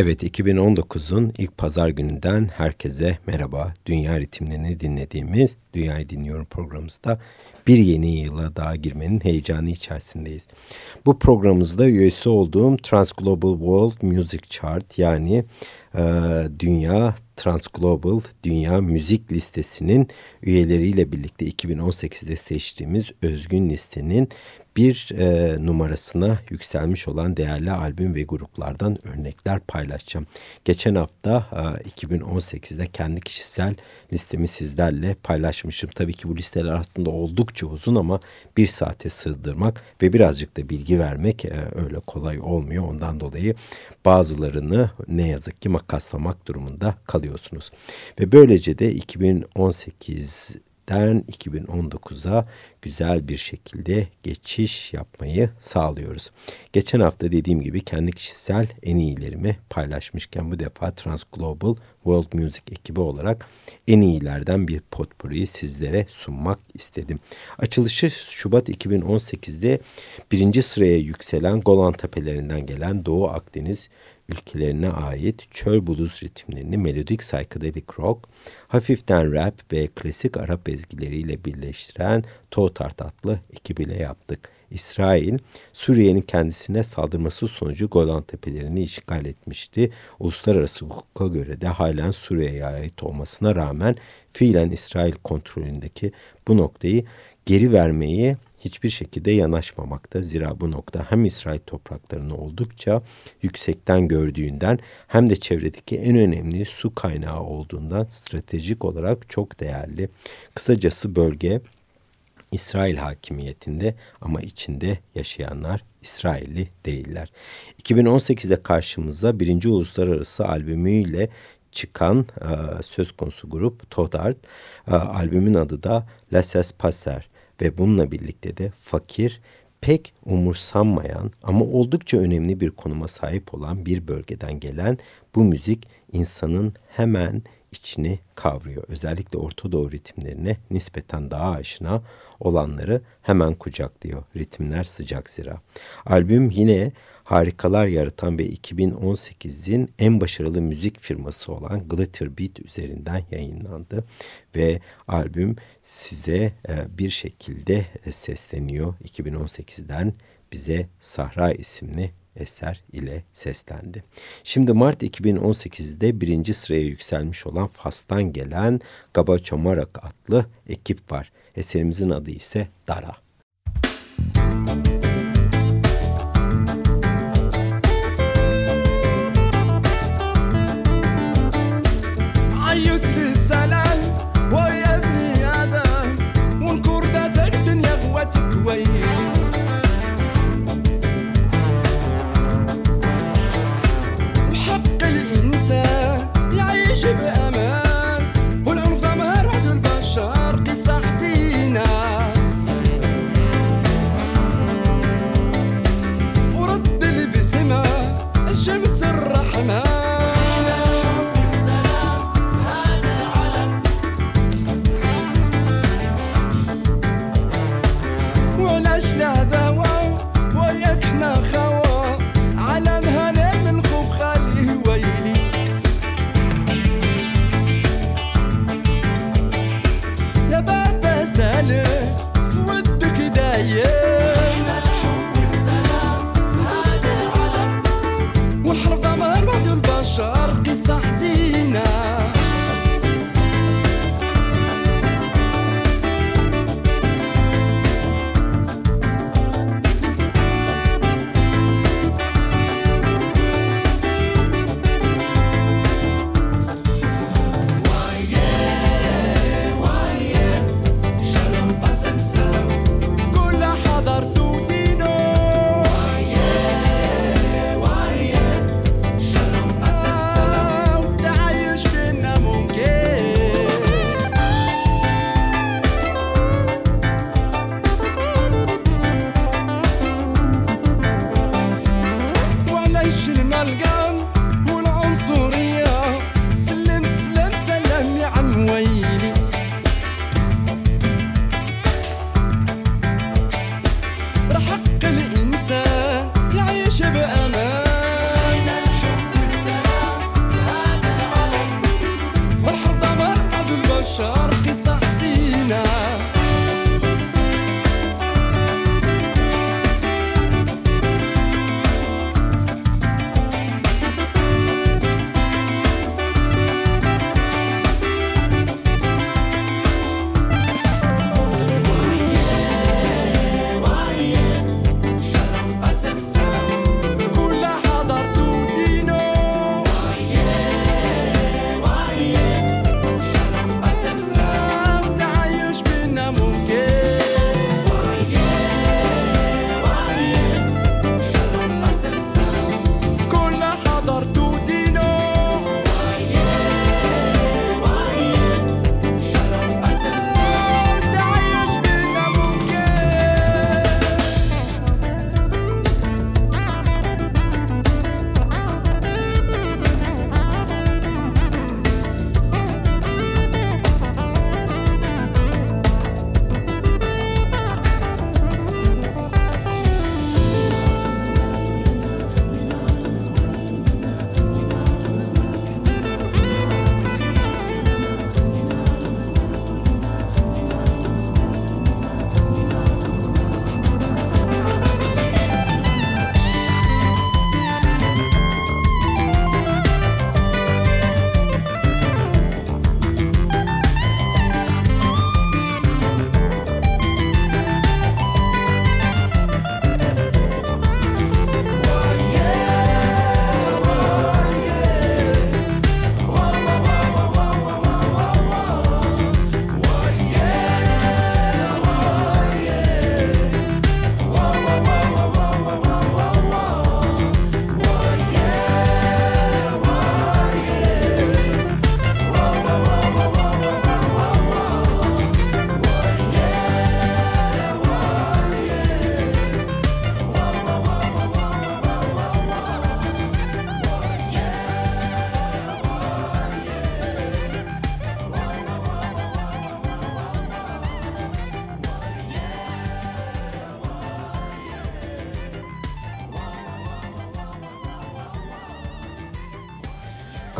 Evet 2019'un ilk pazar gününden herkese merhaba. Dünya ritimlerini dinlediğimiz Dünyayı Dinliyorum programımızda bir yeni yıla daha girmenin heyecanı içerisindeyiz. Bu programımızda üyesi olduğum Trans Global World Music Chart yani e, Dünya Trans Global Dünya Müzik Listesi'nin üyeleriyle birlikte 2018'de seçtiğimiz özgün listenin bir e, numarasına yükselmiş olan değerli albüm ve gruplardan örnekler paylaşacağım. Geçen hafta e, 2018'de kendi kişisel listemi sizlerle paylaşmışım. Tabii ki bu listeler aslında oldukça uzun ama bir saate sığdırmak ve birazcık da bilgi vermek e, öyle kolay olmuyor. Ondan dolayı bazılarını ne yazık ki makaslamak durumunda kalıyorsunuz. Ve böylece de 2018 2018'den 2019'a güzel bir şekilde geçiş yapmayı sağlıyoruz. Geçen hafta dediğim gibi kendi kişisel en iyilerimi paylaşmışken bu defa Trans Global World Music ekibi olarak en iyilerden bir potpourriyi sizlere sunmak istedim. Açılışı Şubat 2018'de birinci sıraya yükselen Golan Tepelerinden gelen Doğu Akdeniz ülkelerine ait çöl blues ritimlerini melodik psychedelic rock, hafiften rap ve klasik Arap ezgileriyle birleştiren Totart adlı ekibiyle yaptık. İsrail, Suriye'nin kendisine saldırması sonucu Golan Tepelerini işgal etmişti. Uluslararası hukuka göre de halen Suriye'ye ait olmasına rağmen fiilen İsrail kontrolündeki bu noktayı geri vermeyi hiçbir şekilde yanaşmamakta. Zira bu nokta hem İsrail topraklarını oldukça yüksekten gördüğünden hem de çevredeki en önemli su kaynağı olduğundan stratejik olarak çok değerli. Kısacası bölge İsrail hakimiyetinde ama içinde yaşayanlar İsrailli değiller. 2018'de karşımıza birinci uluslararası albümüyle çıkan e, söz konusu grup Todart. E, albümün adı da Laissez Passer ve bununla birlikte de fakir, pek umursanmayan ama oldukça önemli bir konuma sahip olan bir bölgeden gelen bu müzik insanın hemen içini kavruyor. Özellikle Orta Doğu ritimlerine nispeten daha aşina olanları hemen kucaklıyor. Ritimler sıcak zira. Albüm yine harikalar yaratan ve 2018'in en başarılı müzik firması olan Glitter Beat üzerinden yayınlandı ve albüm size e, bir şekilde e, sesleniyor. 2018'den bize Sahra isimli eser ile seslendi. Şimdi Mart 2018'de birinci sıraya yükselmiş olan Fas'tan gelen Gaba Çomarak adlı ekip var. Eserimizin adı ise Dara. Müzik I'm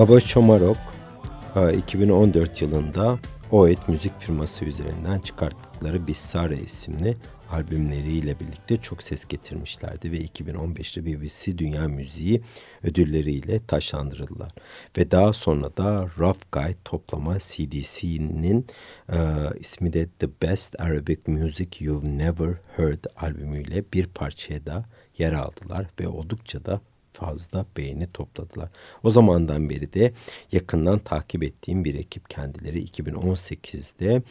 Gabo Çomarok 2014 yılında Oet müzik firması üzerinden çıkarttıkları Bissare isimli albümleriyle birlikte çok ses getirmişlerdi ve 2015'te BBC Dünya Müziği ödülleriyle taşlandırıldılar. Ve daha sonra da Rough Guide toplama CDC'nin e, ismi de The Best Arabic Music You've Never Heard albümüyle bir parçaya da yer aldılar ve oldukça da fazla beğeni topladılar. O zamandan beri de yakından takip ettiğim bir ekip kendileri 2018'de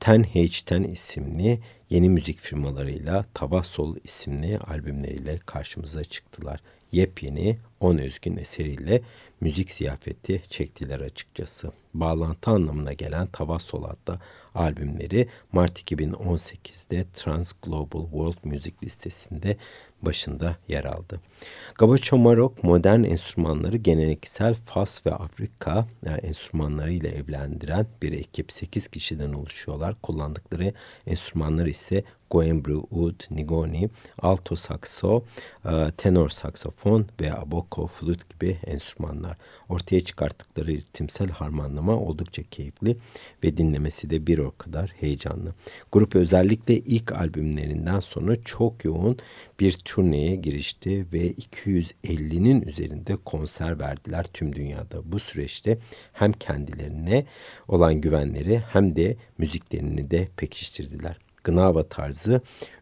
Ten Ten isimli yeni müzik firmalarıyla Tavassol isimli albümleriyle karşımıza çıktılar. Yepyeni 10 özgün eseriyle müzik ziyafeti çektiler açıkçası. Bağlantı anlamına gelen Tavassol adlı albümleri Mart 2018'de Trans Global World Music listesinde başında yer aldı. Gabacho Marok modern enstrümanları geleneksel Fas ve Afrika yani enstrümanlarıyla evlendiren bir ekip 8 kişiden oluşuyorlar. Kullandıkları enstrümanlar ise Goembru, Ud, Nigoni, Alto sakso, e, tenor saksofon ve aboko, flüt gibi enstrümanlar. Ortaya çıkarttıkları ritimsel harmanlama oldukça keyifli ve dinlemesi de bir o kadar heyecanlı. Grup özellikle ilk albümlerinden sonra çok yoğun bir turneye girişti ve 250'nin üzerinde konser verdiler tüm dünyada. Bu süreçte hem kendilerine olan güvenleri hem de müziklerini de pekiştirdiler. Gnava tarzı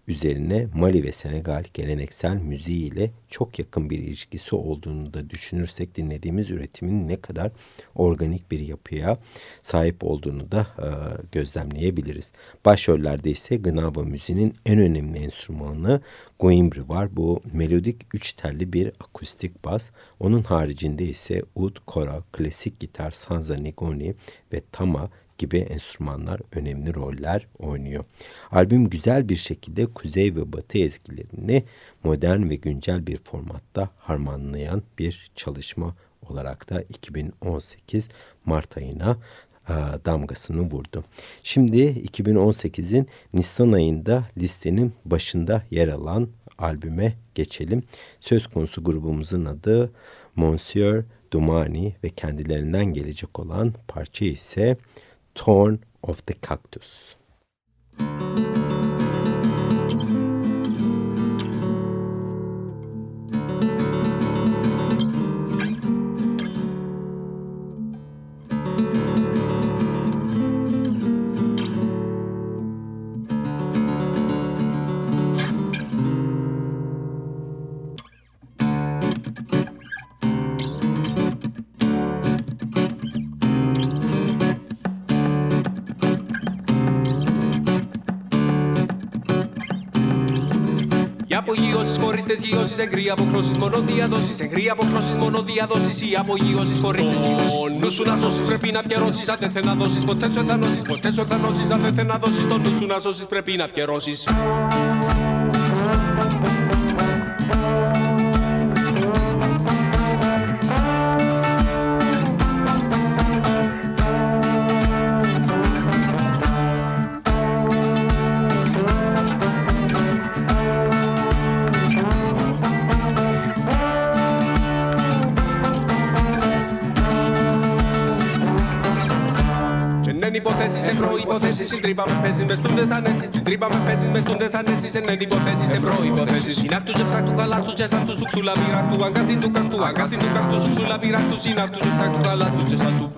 üzerine Mali ve Senegal geleneksel müziği ile çok yakın bir ilişkisi olduğunu da düşünürsek dinlediğimiz üretimin ne kadar organik bir yapıya sahip olduğunu da e, gözlemleyebiliriz. Başrollerde ise Gnava müziğinin en önemli enstrümanı Goimbri var. Bu melodik üç telli bir akustik bas. Onun haricinde ise ud, kora, klasik gitar, sanza, nigoni ve tama gibi enstrümanlar önemli roller oynuyor. Albüm güzel bir şekilde kuzey ve batı ezgilerini modern ve güncel bir formatta harmanlayan bir çalışma olarak da 2018 Mart ayına e, damgasını vurdu. Şimdi 2018'in Nisan ayında listenin başında yer alan albüme geçelim. Söz konusu grubumuzun adı Monsieur Dumani ve kendilerinden gelecek olan parça ise Thorn of the Cactus. Απογειώσει χωρίς τεσγειώσει. Εγκρία αποχρώσεις μόνο διαδόσει. Εγκρία αποχρώσεις μόνο διαδόσει. Ή απογειώσει χωρίς τεσγειώσει. Νου σου να σώσεις πρέπει να πιερώσεις. Αν δεν θε να δώσεις ποτέ σου εθανώσει. Ποτέ σου εθανώσει. Αν δεν θε να δώσεις το νου σου να σώσεις πρέπει να πιερώσεις. Στην τρύπα με παίζεις μες στούντε ανέσει. Στην τρύπα με παίζεις μες στούντε ανέσει. Σε νέν υποθέσεις σε προποθέσει. Συνάχτου και ψάχτου καλά του τζέστα του σουξούλα του. Αν καθήν του κακτού, αν καθήν του κακτού σουξούλα του. Συνάχτου και ψάχτου καλά του τζέστα του.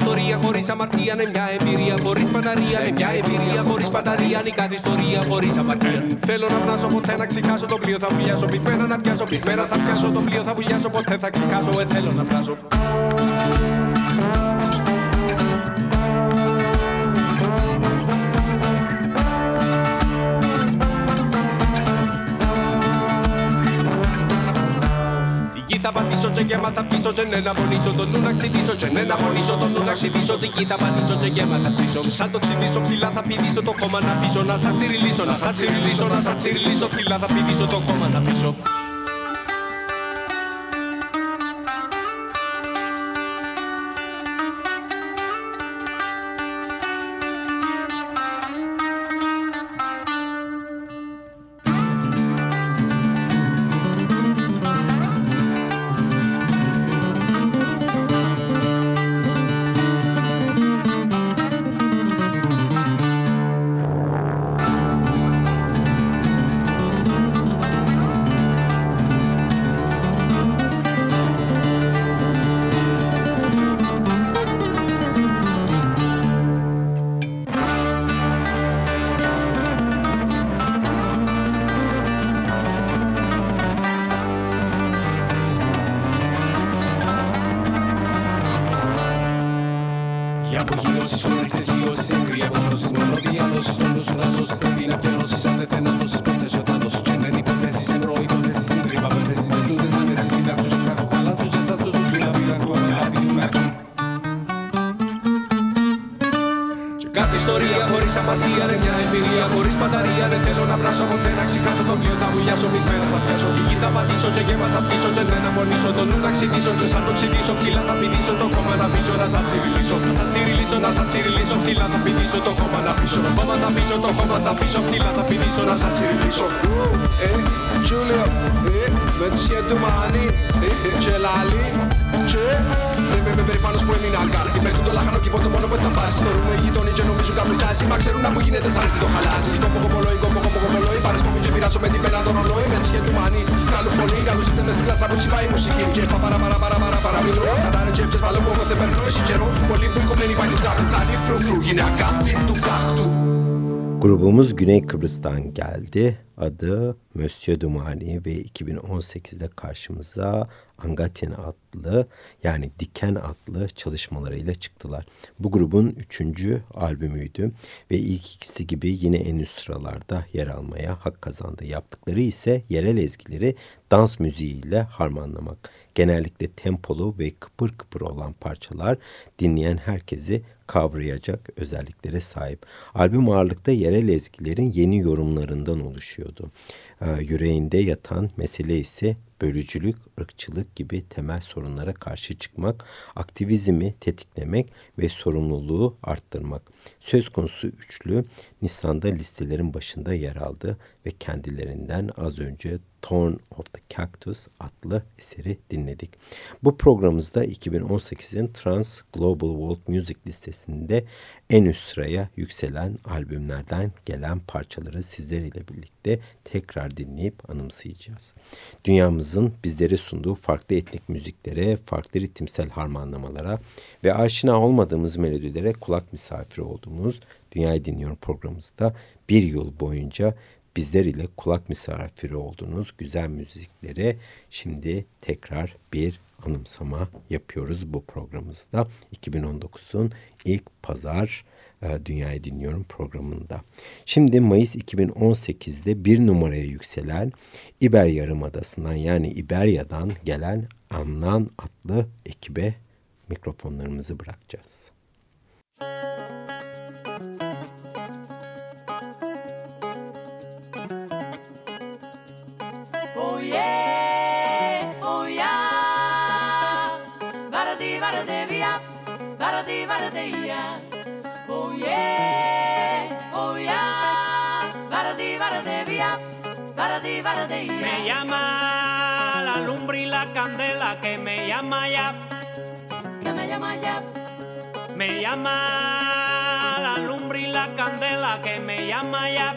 Ιστορία χωρίς αμαρτία είναι μια εμπειρία χωρίς πανταρία. Είναι μια εμπειρία χωρίς πανταρία. Είναι κάθε ιστορία χωρίς αμαρτία. Θέλω να πνάσω ποτέ να ξεχάσω το πλοίο θα βουλιάσω. Πυθμένα να πιάσω, πυθμένα θα πιάσω το πλοίο θα βουλιάσω. Ποτέ θα ξεχάσω, ε θέλω να πνάσω. Θα πατήσω και γέμα θα φτύσω και ναι να πονήσω. Τον νου να ξυδίσω και ναι να πονήσω. Τον νου να ξυδίσω την θα πατήσω και γέμα θα φτύσω. Σαν το ξυδίσω ψηλά θα πηδήσω το χώμα να αφήσω. Να σας τσιριλίσω να σας τσιριλίσω να σας τσιριλίσω ψηλά θα πηδήσω το χώμα να αφήσω τα βουλιάσω, μη φέρα θα πιάσω. Τη γη θα πατήσω και γέμα θα φτύσω. Και δεν αμονήσω, το νου να ξυδίσω. Και σαν το ξυδίσω, ψηλά θα πηδήσω. Το κόμμα να αφήσω, να σαν τσιριλίσω. Να σαν τσιριλίσω, να σαν τσιριλίσω. Ψηλά θα πηδήσω, το κόμμα να αφήσω. Το κόμμα να αφήσω, το κόμμα θα αφήσω. Ψηλά θα πηδήσω, να σαν τσιριλίσω. Ε, Giulio, ε, με τη σχέση του μάνι, ε, και λάλη, και δεν με περήφανος που έμεινα κάρτη Μες το λάχανο κήπο το μόνο που θα φάσει. Θεωρούμε γειτόνι και νομίζουν κάπου τάση Μα ξέρουν να που γίνεται σαν έρθει το χαλάσει Κόμπο κομπολόι, κόμπο κόμπο κομπολόι Πάρες κόμπι και μοιράσω με την πένα το ρολόι. Με τη σχέση του μάνι, καλού φωνή Καλούς ήρθεν μες στη λάστρα που τσιπάει η μουσική. Και πα παρα παρα παρα παρα παρα μιλώ. Κατάνε τσέφτες βάλω που εγώ δεν περνώ Εσύ καιρό, πολύ που η κομμένη πάει του κάτου Κάνει φρουφρού, γυναίκα του κάχτου Grubumuz Güney Kıbrıs'tan geldi. Adı Monsieur Dumani ve 2018'de karşımıza Angatien adlı yani Diken adlı çalışmalarıyla çıktılar. Bu grubun üçüncü albümüydü ve ilk ikisi gibi yine en üst sıralarda yer almaya hak kazandı. Yaptıkları ise yerel ezgileri dans müziğiyle harmanlamak. Genellikle tempolu ve kıpır kıpır olan parçalar dinleyen herkesi kavrayacak özelliklere sahip. Albüm ağırlıkta yerel ezgilerin yeni yorumlarından oluşuyordu. Ee, yüreğinde yatan mesele ise bölücülük, ırkçılık gibi temel sorunlara karşı çıkmak, aktivizmi tetiklemek ve sorumluluğu arttırmak. Söz konusu üçlü Nisan'da listelerin başında yer aldı ve kendilerinden az önce Thorn of the Cactus adlı eseri dinledik. Bu programımızda 2018'in Trans Global World Music listesinde en üst sıraya yükselen albümlerden gelen parçaları sizler birlikte tekrar dinleyip anımsayacağız. Dünyamızın bizlere sunduğu farklı etnik müziklere, farklı ritimsel harmanlamalara ve aşina olmadığımız melodilere kulak misafiri olduğumuz Dünyayı Dinliyorum programımızda bir yıl boyunca bizler ile kulak misafiri olduğunuz güzel müziklere şimdi tekrar bir anımsama yapıyoruz bu programımızda. 2019'un ilk pazar e, Dünyayı Dinliyorum programında. Şimdi Mayıs 2018'de bir numaraya yükselen İber Yarımadası'ndan yani İberya'dan gelen Anlan adlı ekibe mikrofonlarımızı bırakacağız. Oh Oh. Me llama la lumbre y la candela que me llama ya. Que me llama ya, Me llama la lumbre y la candela que me llama ya.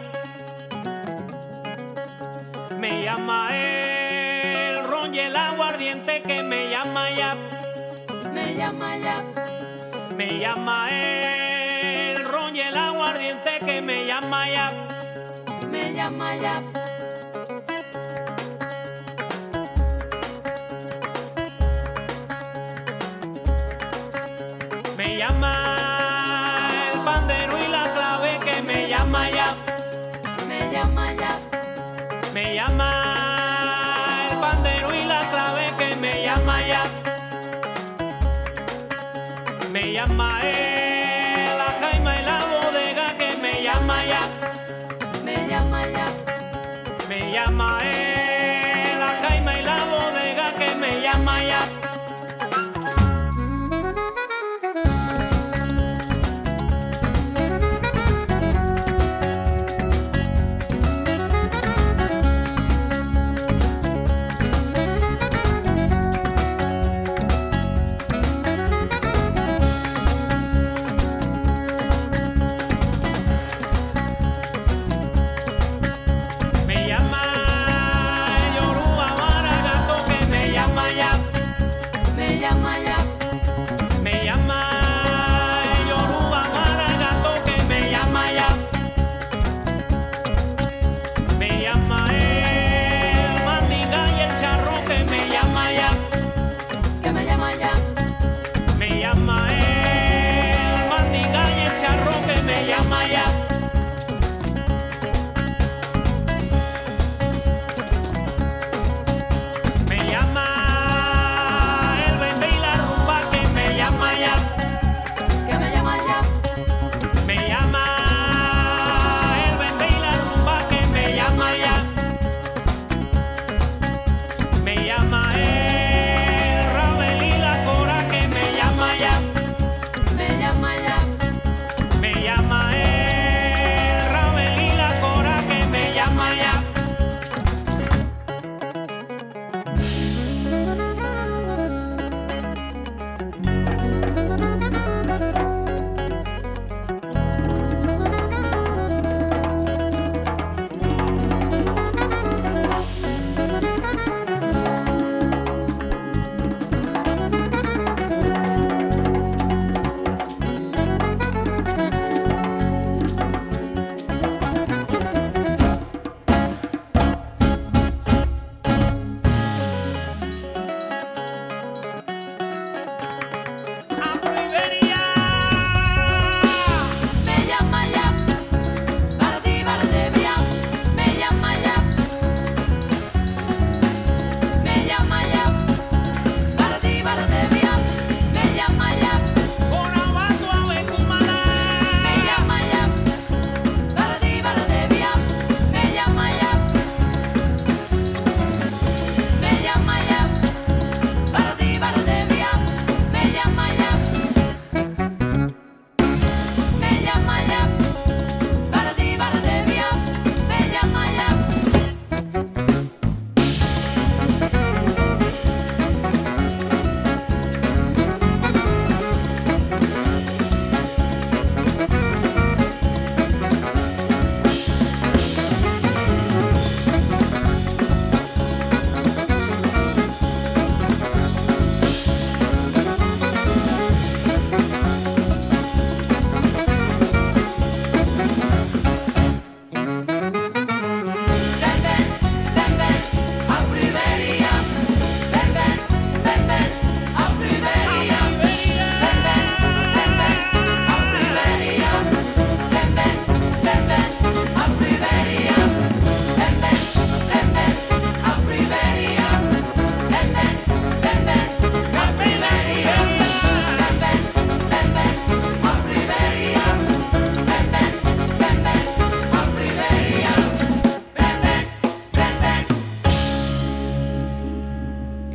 Me llama el ron y el aguardiente que me llama ya. me llama ya, Me llama el el aguardiente que me llama ya. me llama ya. Me llama el pandero y la clave que me llama ya. Me llama ya, Me llama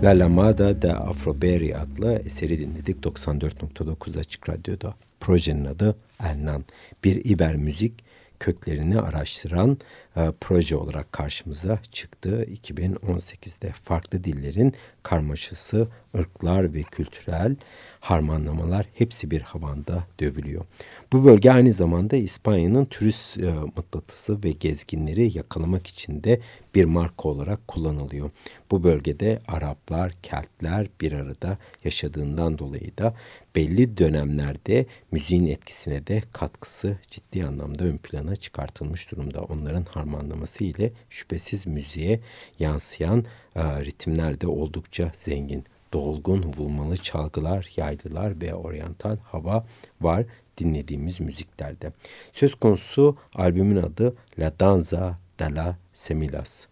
La Lamada de Afroberry adlı eseri dinledik 94.9 Açık Radyo'da. Projenin adı Elnan. Bir İber müzik köklerini araştıran e, proje olarak karşımıza çıktı. 2018'de farklı dillerin karmaşası, ırklar ve kültürel harmanlamalar hepsi bir havanda dövülüyor. Bu bölge aynı zamanda İspanya'nın turist e, mıknatısı ve gezginleri yakalamak için de bir marka olarak kullanılıyor. Bu bölgede Araplar, Keltler bir arada yaşadığından dolayı da belli dönemlerde müziğin etkisine de katkısı ciddi anlamda ön plana çıkartılmış durumda. Onların harmanlaması ile şüphesiz müziğe yansıyan e, ritimler de oldukça zengin dolgun vurmalı çalgılar, yaylılar ve oryantal hava var dinlediğimiz müziklerde. Söz konusu albümün adı La Danza de la Semilas.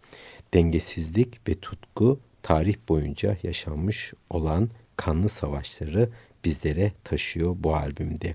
Dengesizlik ve tutku tarih boyunca yaşanmış olan kanlı savaşları bizlere taşıyor bu albümde.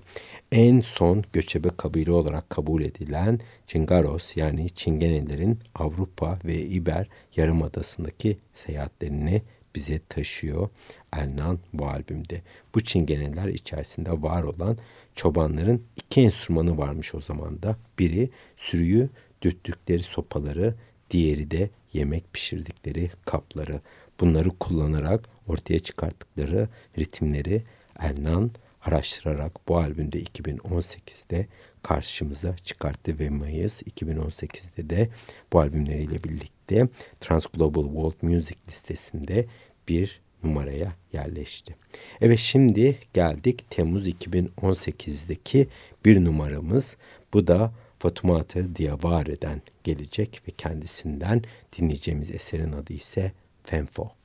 En son göçebe kabile olarak kabul edilen Çingaros yani Çingenelerin Avrupa ve İber Yarımadası'ndaki seyahatlerini bize taşıyor Elnan bu albümde. Bu çingeneler içerisinde var olan çobanların iki enstrümanı varmış o zaman da. Biri sürüyü dürttükleri sopaları, diğeri de yemek pişirdikleri kapları. Bunları kullanarak ortaya çıkarttıkları ritimleri Elnan araştırarak bu albümde 2018'de karşımıza çıkarttı ve Mayıs 2018'de de bu albümleriyle birlikte Trans Global World Music listesinde bir numaraya yerleşti. Evet şimdi geldik Temmuz 2018'deki bir numaramız. Bu da Fatoumata Diavare'den gelecek ve kendisinden dinleyeceğimiz eserin adı ise Fenfo.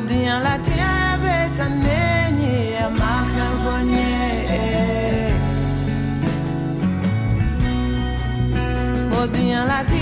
melodía la tierra tan niña, más Melodía la.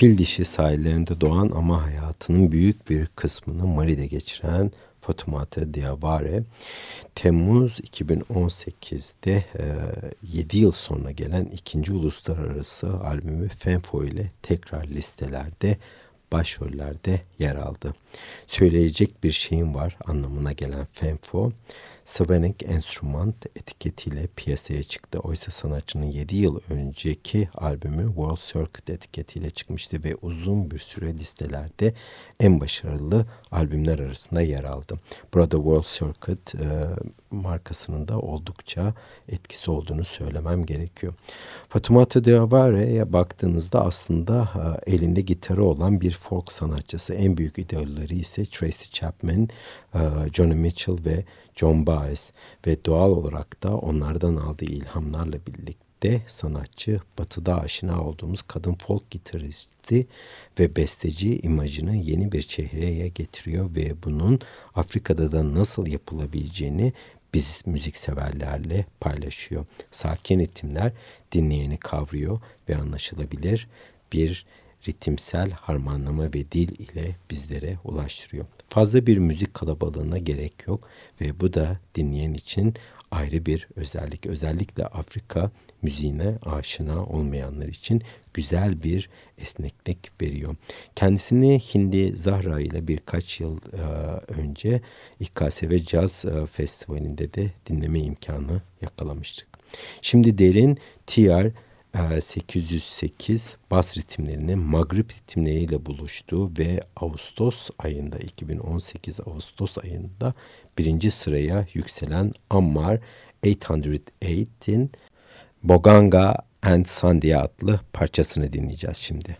Fil dişi sahillerinde doğan ama hayatının büyük bir kısmını Mali'de geçiren Fatoumata Diawara Temmuz 2018'de e, 7 yıl sonra gelen ikinci uluslararası albümü Fenfo ile tekrar listelerde başrollerde yer aldı. Söyleyecek bir şeyim var anlamına gelen Fenfo Sonic Instrument etiketiyle piyasaya çıktı. Oysa sanatçının 7 yıl önceki albümü World Circuit etiketiyle çıkmıştı ve uzun bir süre listelerde en başarılı albümler arasında yer aldı. Burada World Circuit e, markasının da oldukça etkisi olduğunu söylemem gerekiyor. Fatoumata Diaware'ye baktığınızda aslında e, elinde gitarı olan bir folk sanatçısı. En büyük idolleri ise Tracy Chapman, Johnny Mitchell ve John Baez ve doğal olarak da onlardan aldığı ilhamlarla birlikte sanatçı batıda aşina olduğumuz kadın folk gitaristi ve besteci imajını yeni bir çehreye getiriyor ve bunun Afrika'da da nasıl yapılabileceğini biz müzikseverlerle paylaşıyor. Sakin ritimler dinleyeni kavruyor ve anlaşılabilir bir ritimsel harmanlama ve dil ile bizlere ulaştırıyor. Fazla bir müzik kalabalığına gerek yok ve bu da dinleyen için ayrı bir özellik. Özellikle Afrika müziğine aşina olmayanlar için güzel bir esneklik veriyor. Kendisini Hindi Zahra ile birkaç yıl e, önce İKSV Jazz e, Festivali'nde de dinleme imkanı yakalamıştık. Şimdi derin TR 808 bas ritimlerinin Magrib ritimleriyle buluştuğu ve Ağustos ayında 2018 Ağustos ayında birinci sıraya yükselen Ammar 808'in Boganga and Sandia adlı parçasını dinleyeceğiz şimdi.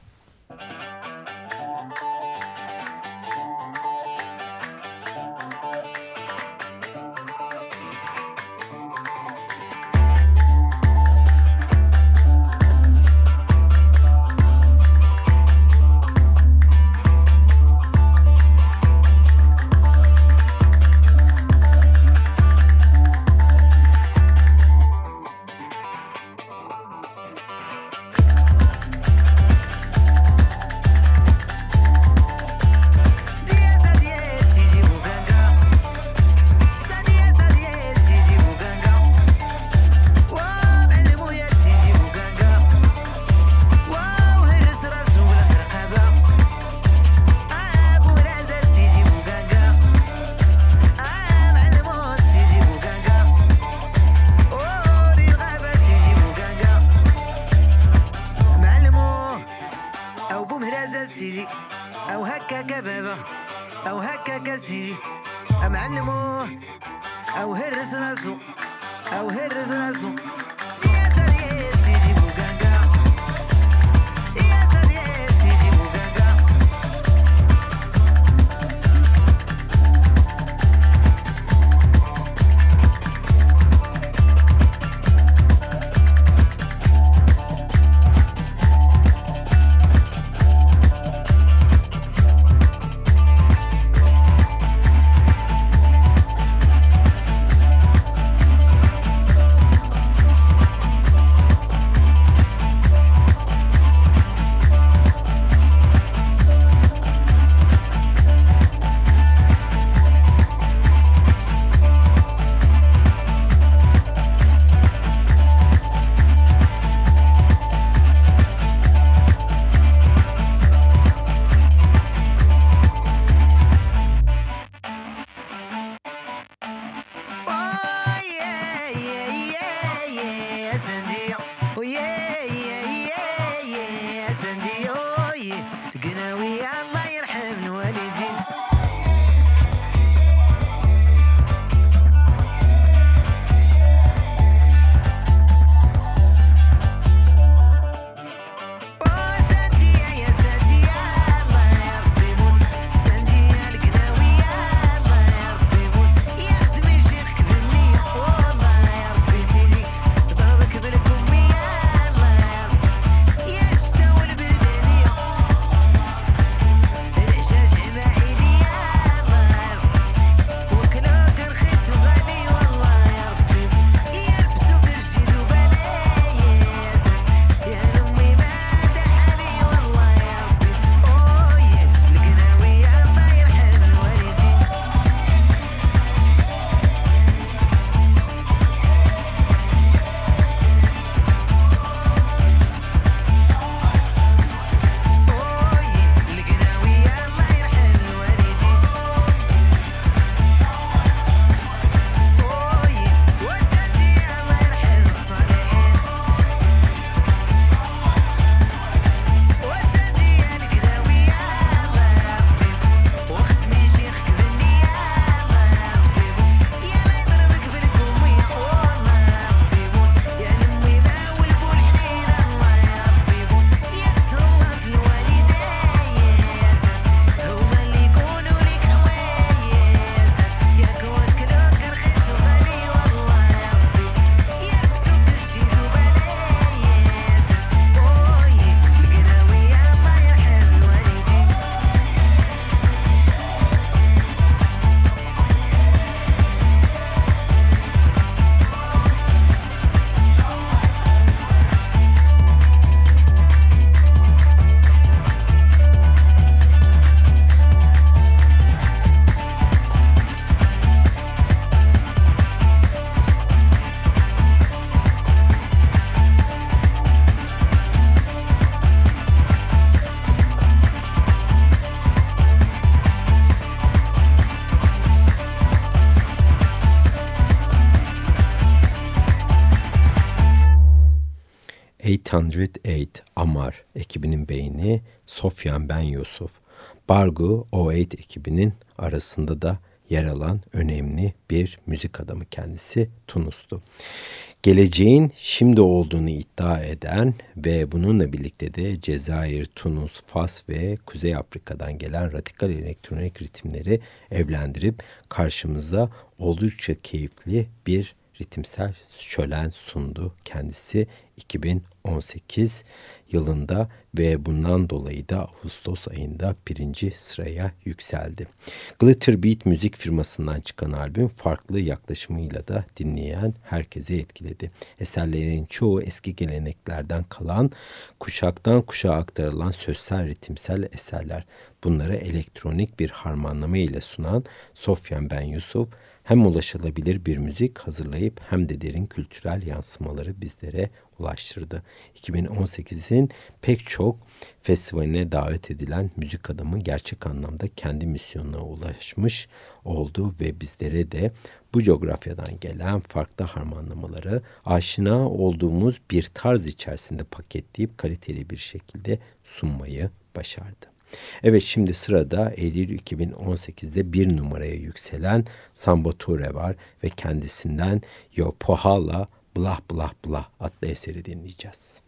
808 Amar ekibinin beyni Sofyan Ben Yusuf. Bargu O8 ekibinin arasında da yer alan önemli bir müzik adamı kendisi Tunuslu. Geleceğin şimdi olduğunu iddia eden ve bununla birlikte de Cezayir, Tunus, Fas ve Kuzey Afrika'dan gelen radikal elektronik ritimleri evlendirip karşımıza oldukça keyifli bir ritimsel şölen sundu kendisi 2018 yılında ve bundan dolayı da Ağustos ayında birinci sıraya yükseldi. Glitter Beat müzik firmasından çıkan albüm farklı yaklaşımıyla da dinleyen herkese etkiledi. Eserlerin çoğu eski geleneklerden kalan, kuşaktan kuşağa aktarılan sözsel ritimsel eserler. Bunları elektronik bir harmanlama ile sunan Sofyan Ben Yusuf, hem ulaşılabilir bir müzik hazırlayıp hem de derin kültürel yansımaları bizlere ulaştırdı. 2018'in pek çok festivaline davet edilen müzik adamı gerçek anlamda kendi misyonuna ulaşmış oldu ve bizlere de bu coğrafyadan gelen farklı harmanlamaları aşina olduğumuz bir tarz içerisinde paketleyip kaliteli bir şekilde sunmayı başardı. Evet şimdi sırada Eylül 2018'de bir numaraya yükselen Sambo Ture var ve kendisinden Yo Pohala Blah Blah Blah adlı eseri dinleyeceğiz.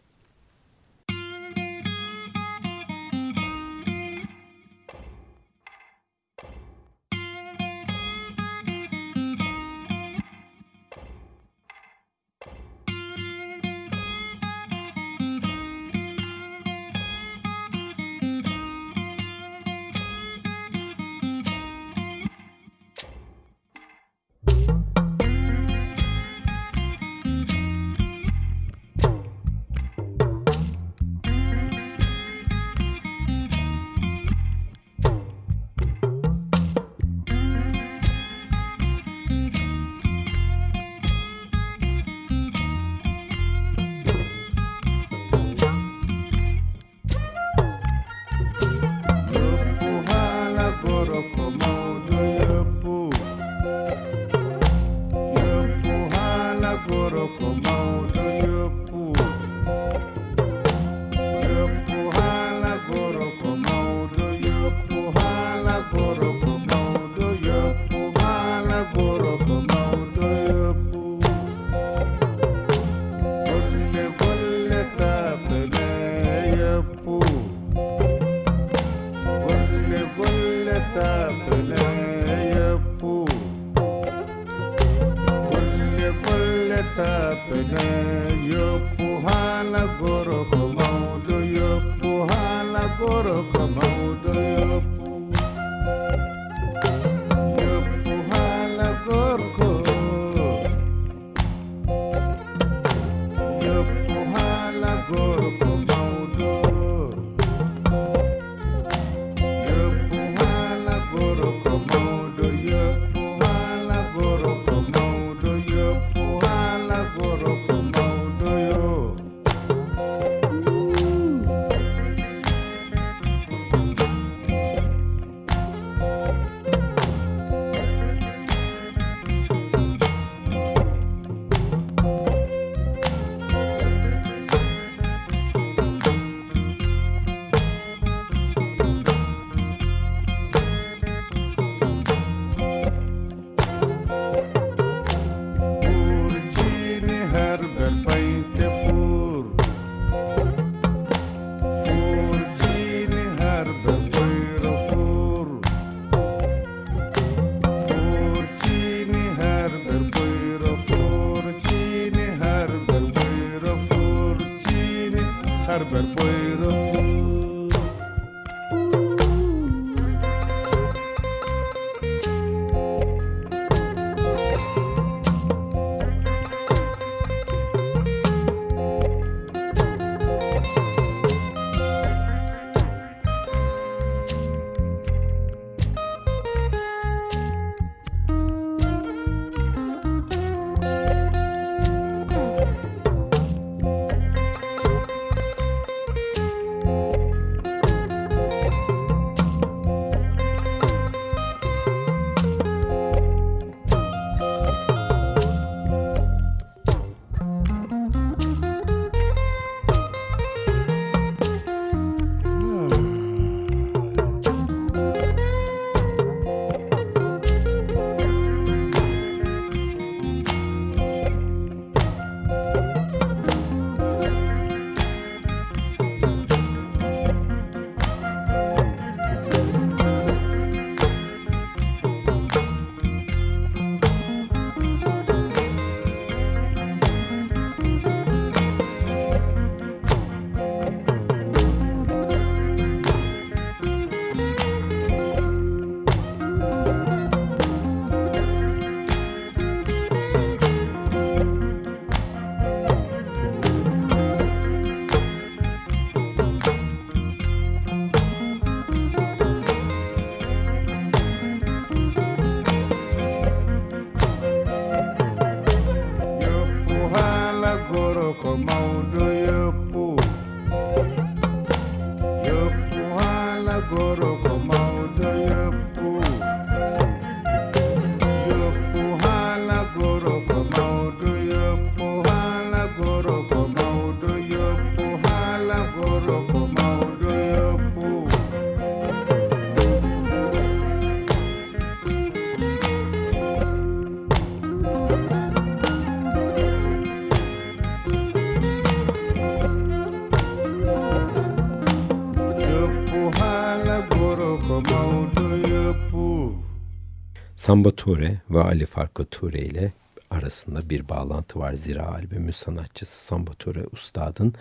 Ture ve Ali Farka Ture ile arasında bir bağlantı var. Zira albümün sanatçısı Samba Ture Ustad'ın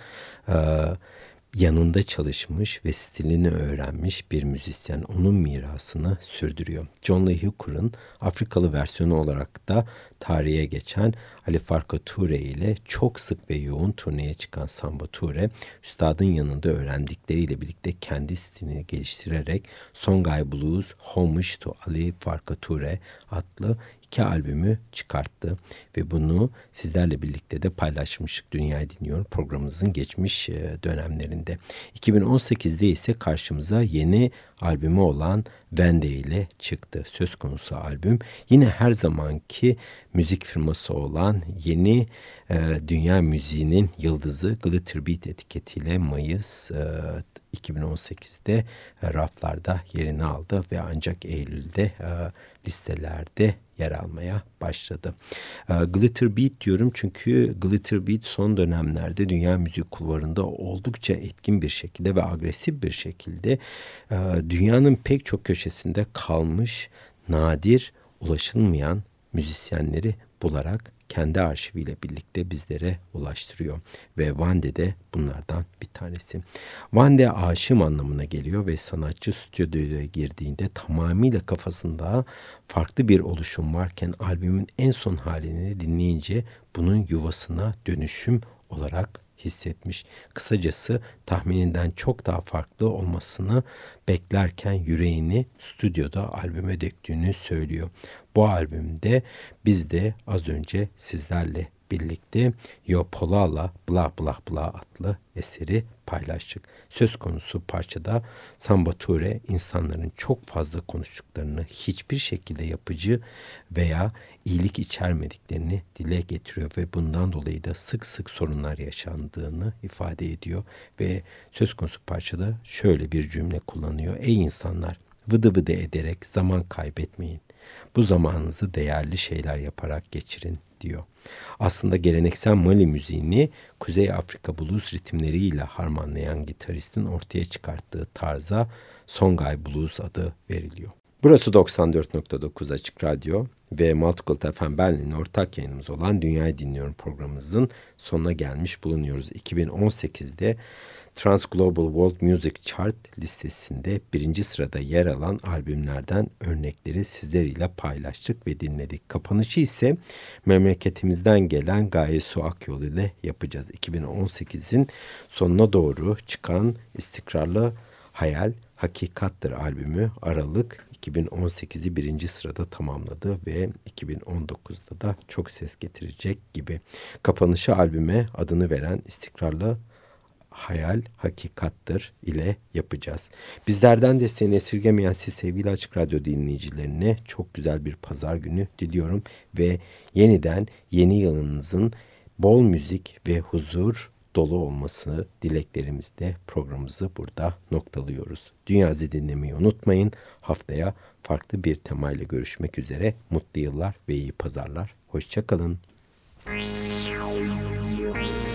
e, yanında çalışmış ve stilini öğrenmiş bir müzisyen onun mirasını sürdürüyor. John Lee Hooker'ın Afrikalı versiyonu olarak da tarihe geçen Ali Farka Ture ile çok sık ve yoğun turneye çıkan Samba Ture, üstadın yanında öğrendikleriyle birlikte kendi stilini geliştirerek Songhai Blues Homage to Ali Farka Ture adlı iki albümü çıkarttı ve bunu sizlerle birlikte de paylaşmıştık Dünyayı Dinliyor programımızın geçmiş e, dönemlerinde. 2018'de ise karşımıza yeni albümü olan Vende ile çıktı. Söz konusu albüm yine her zamanki müzik firması olan yeni e, dünya müziğinin yıldızı Glitter Beat etiketiyle Mayıs e, 2018'de e, raflarda yerini aldı ve ancak Eylül'de e, listelerde yer almaya başladı. E, Glitter Beat diyorum çünkü Glitter Beat son dönemlerde dünya müzik kulvarında oldukça etkin bir şekilde ve agresif bir şekilde e, dünyanın pek çok köşesinde kalmış, nadir, ulaşılmayan müzisyenleri bularak kendi arşiviyle birlikte bizlere ulaştırıyor. Ve Vande de bunlardan bir tanesi. Vande aşım anlamına geliyor ve sanatçı stüdyoya girdiğinde tamamıyla kafasında farklı bir oluşum varken albümün en son halini dinleyince bunun yuvasına dönüşüm olarak hissetmiş. Kısacası tahmininden çok daha farklı olmasını beklerken yüreğini stüdyoda albüme döktüğünü söylüyor. Bu albümde biz de az önce sizlerle birlikte Yo Polala Bla Bla Bla adlı eseri paylaştık. Söz konusu parçada Samba Ture insanların çok fazla konuştuklarını hiçbir şekilde yapıcı veya iyilik içermediklerini dile getiriyor ve bundan dolayı da sık sık sorunlar yaşandığını ifade ediyor ve söz konusu parçada şöyle bir cümle kullanıyor. Ey insanlar vıdı vıdı ederek zaman kaybetmeyin. Bu zamanınızı değerli şeyler yaparak geçirin diyor. Aslında geleneksel Mali müziğini Kuzey Afrika blues ritimleriyle harmanlayan gitaristin ortaya çıkarttığı tarza Songhai Blues adı veriliyor. Burası 94.9 Açık Radyo ve Multicult FM Berlin'in ortak yayınımız olan Dünyayı Dinliyorum programımızın sonuna gelmiş bulunuyoruz. 2018'de Trans Global World Music Chart listesinde birinci sırada yer alan albümlerden örnekleri sizleriyle paylaştık ve dinledik. Kapanışı ise memleketimizden gelen Gaye Su Akyol ile yapacağız. 2018'in sonuna doğru çıkan istikrarlı hayal Hakikattır albümü Aralık 2018'i birinci sırada tamamladı ve 2019'da da çok ses getirecek gibi. Kapanışı albüme adını veren istikrarlı hayal hakikattır ile yapacağız. Bizlerden desteğini esirgemeyen siz sevgili Açık Radyo dinleyicilerine çok güzel bir pazar günü diliyorum ve yeniden yeni yılınızın bol müzik ve huzur dolu olması dileklerimizle programımızı burada noktalıyoruz. Dünyazı dinlemeyi unutmayın. Haftaya farklı bir temayla görüşmek üzere. Mutlu yıllar ve iyi pazarlar. Hoşçakalın. Batırır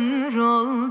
rock'n'roll istikrarlı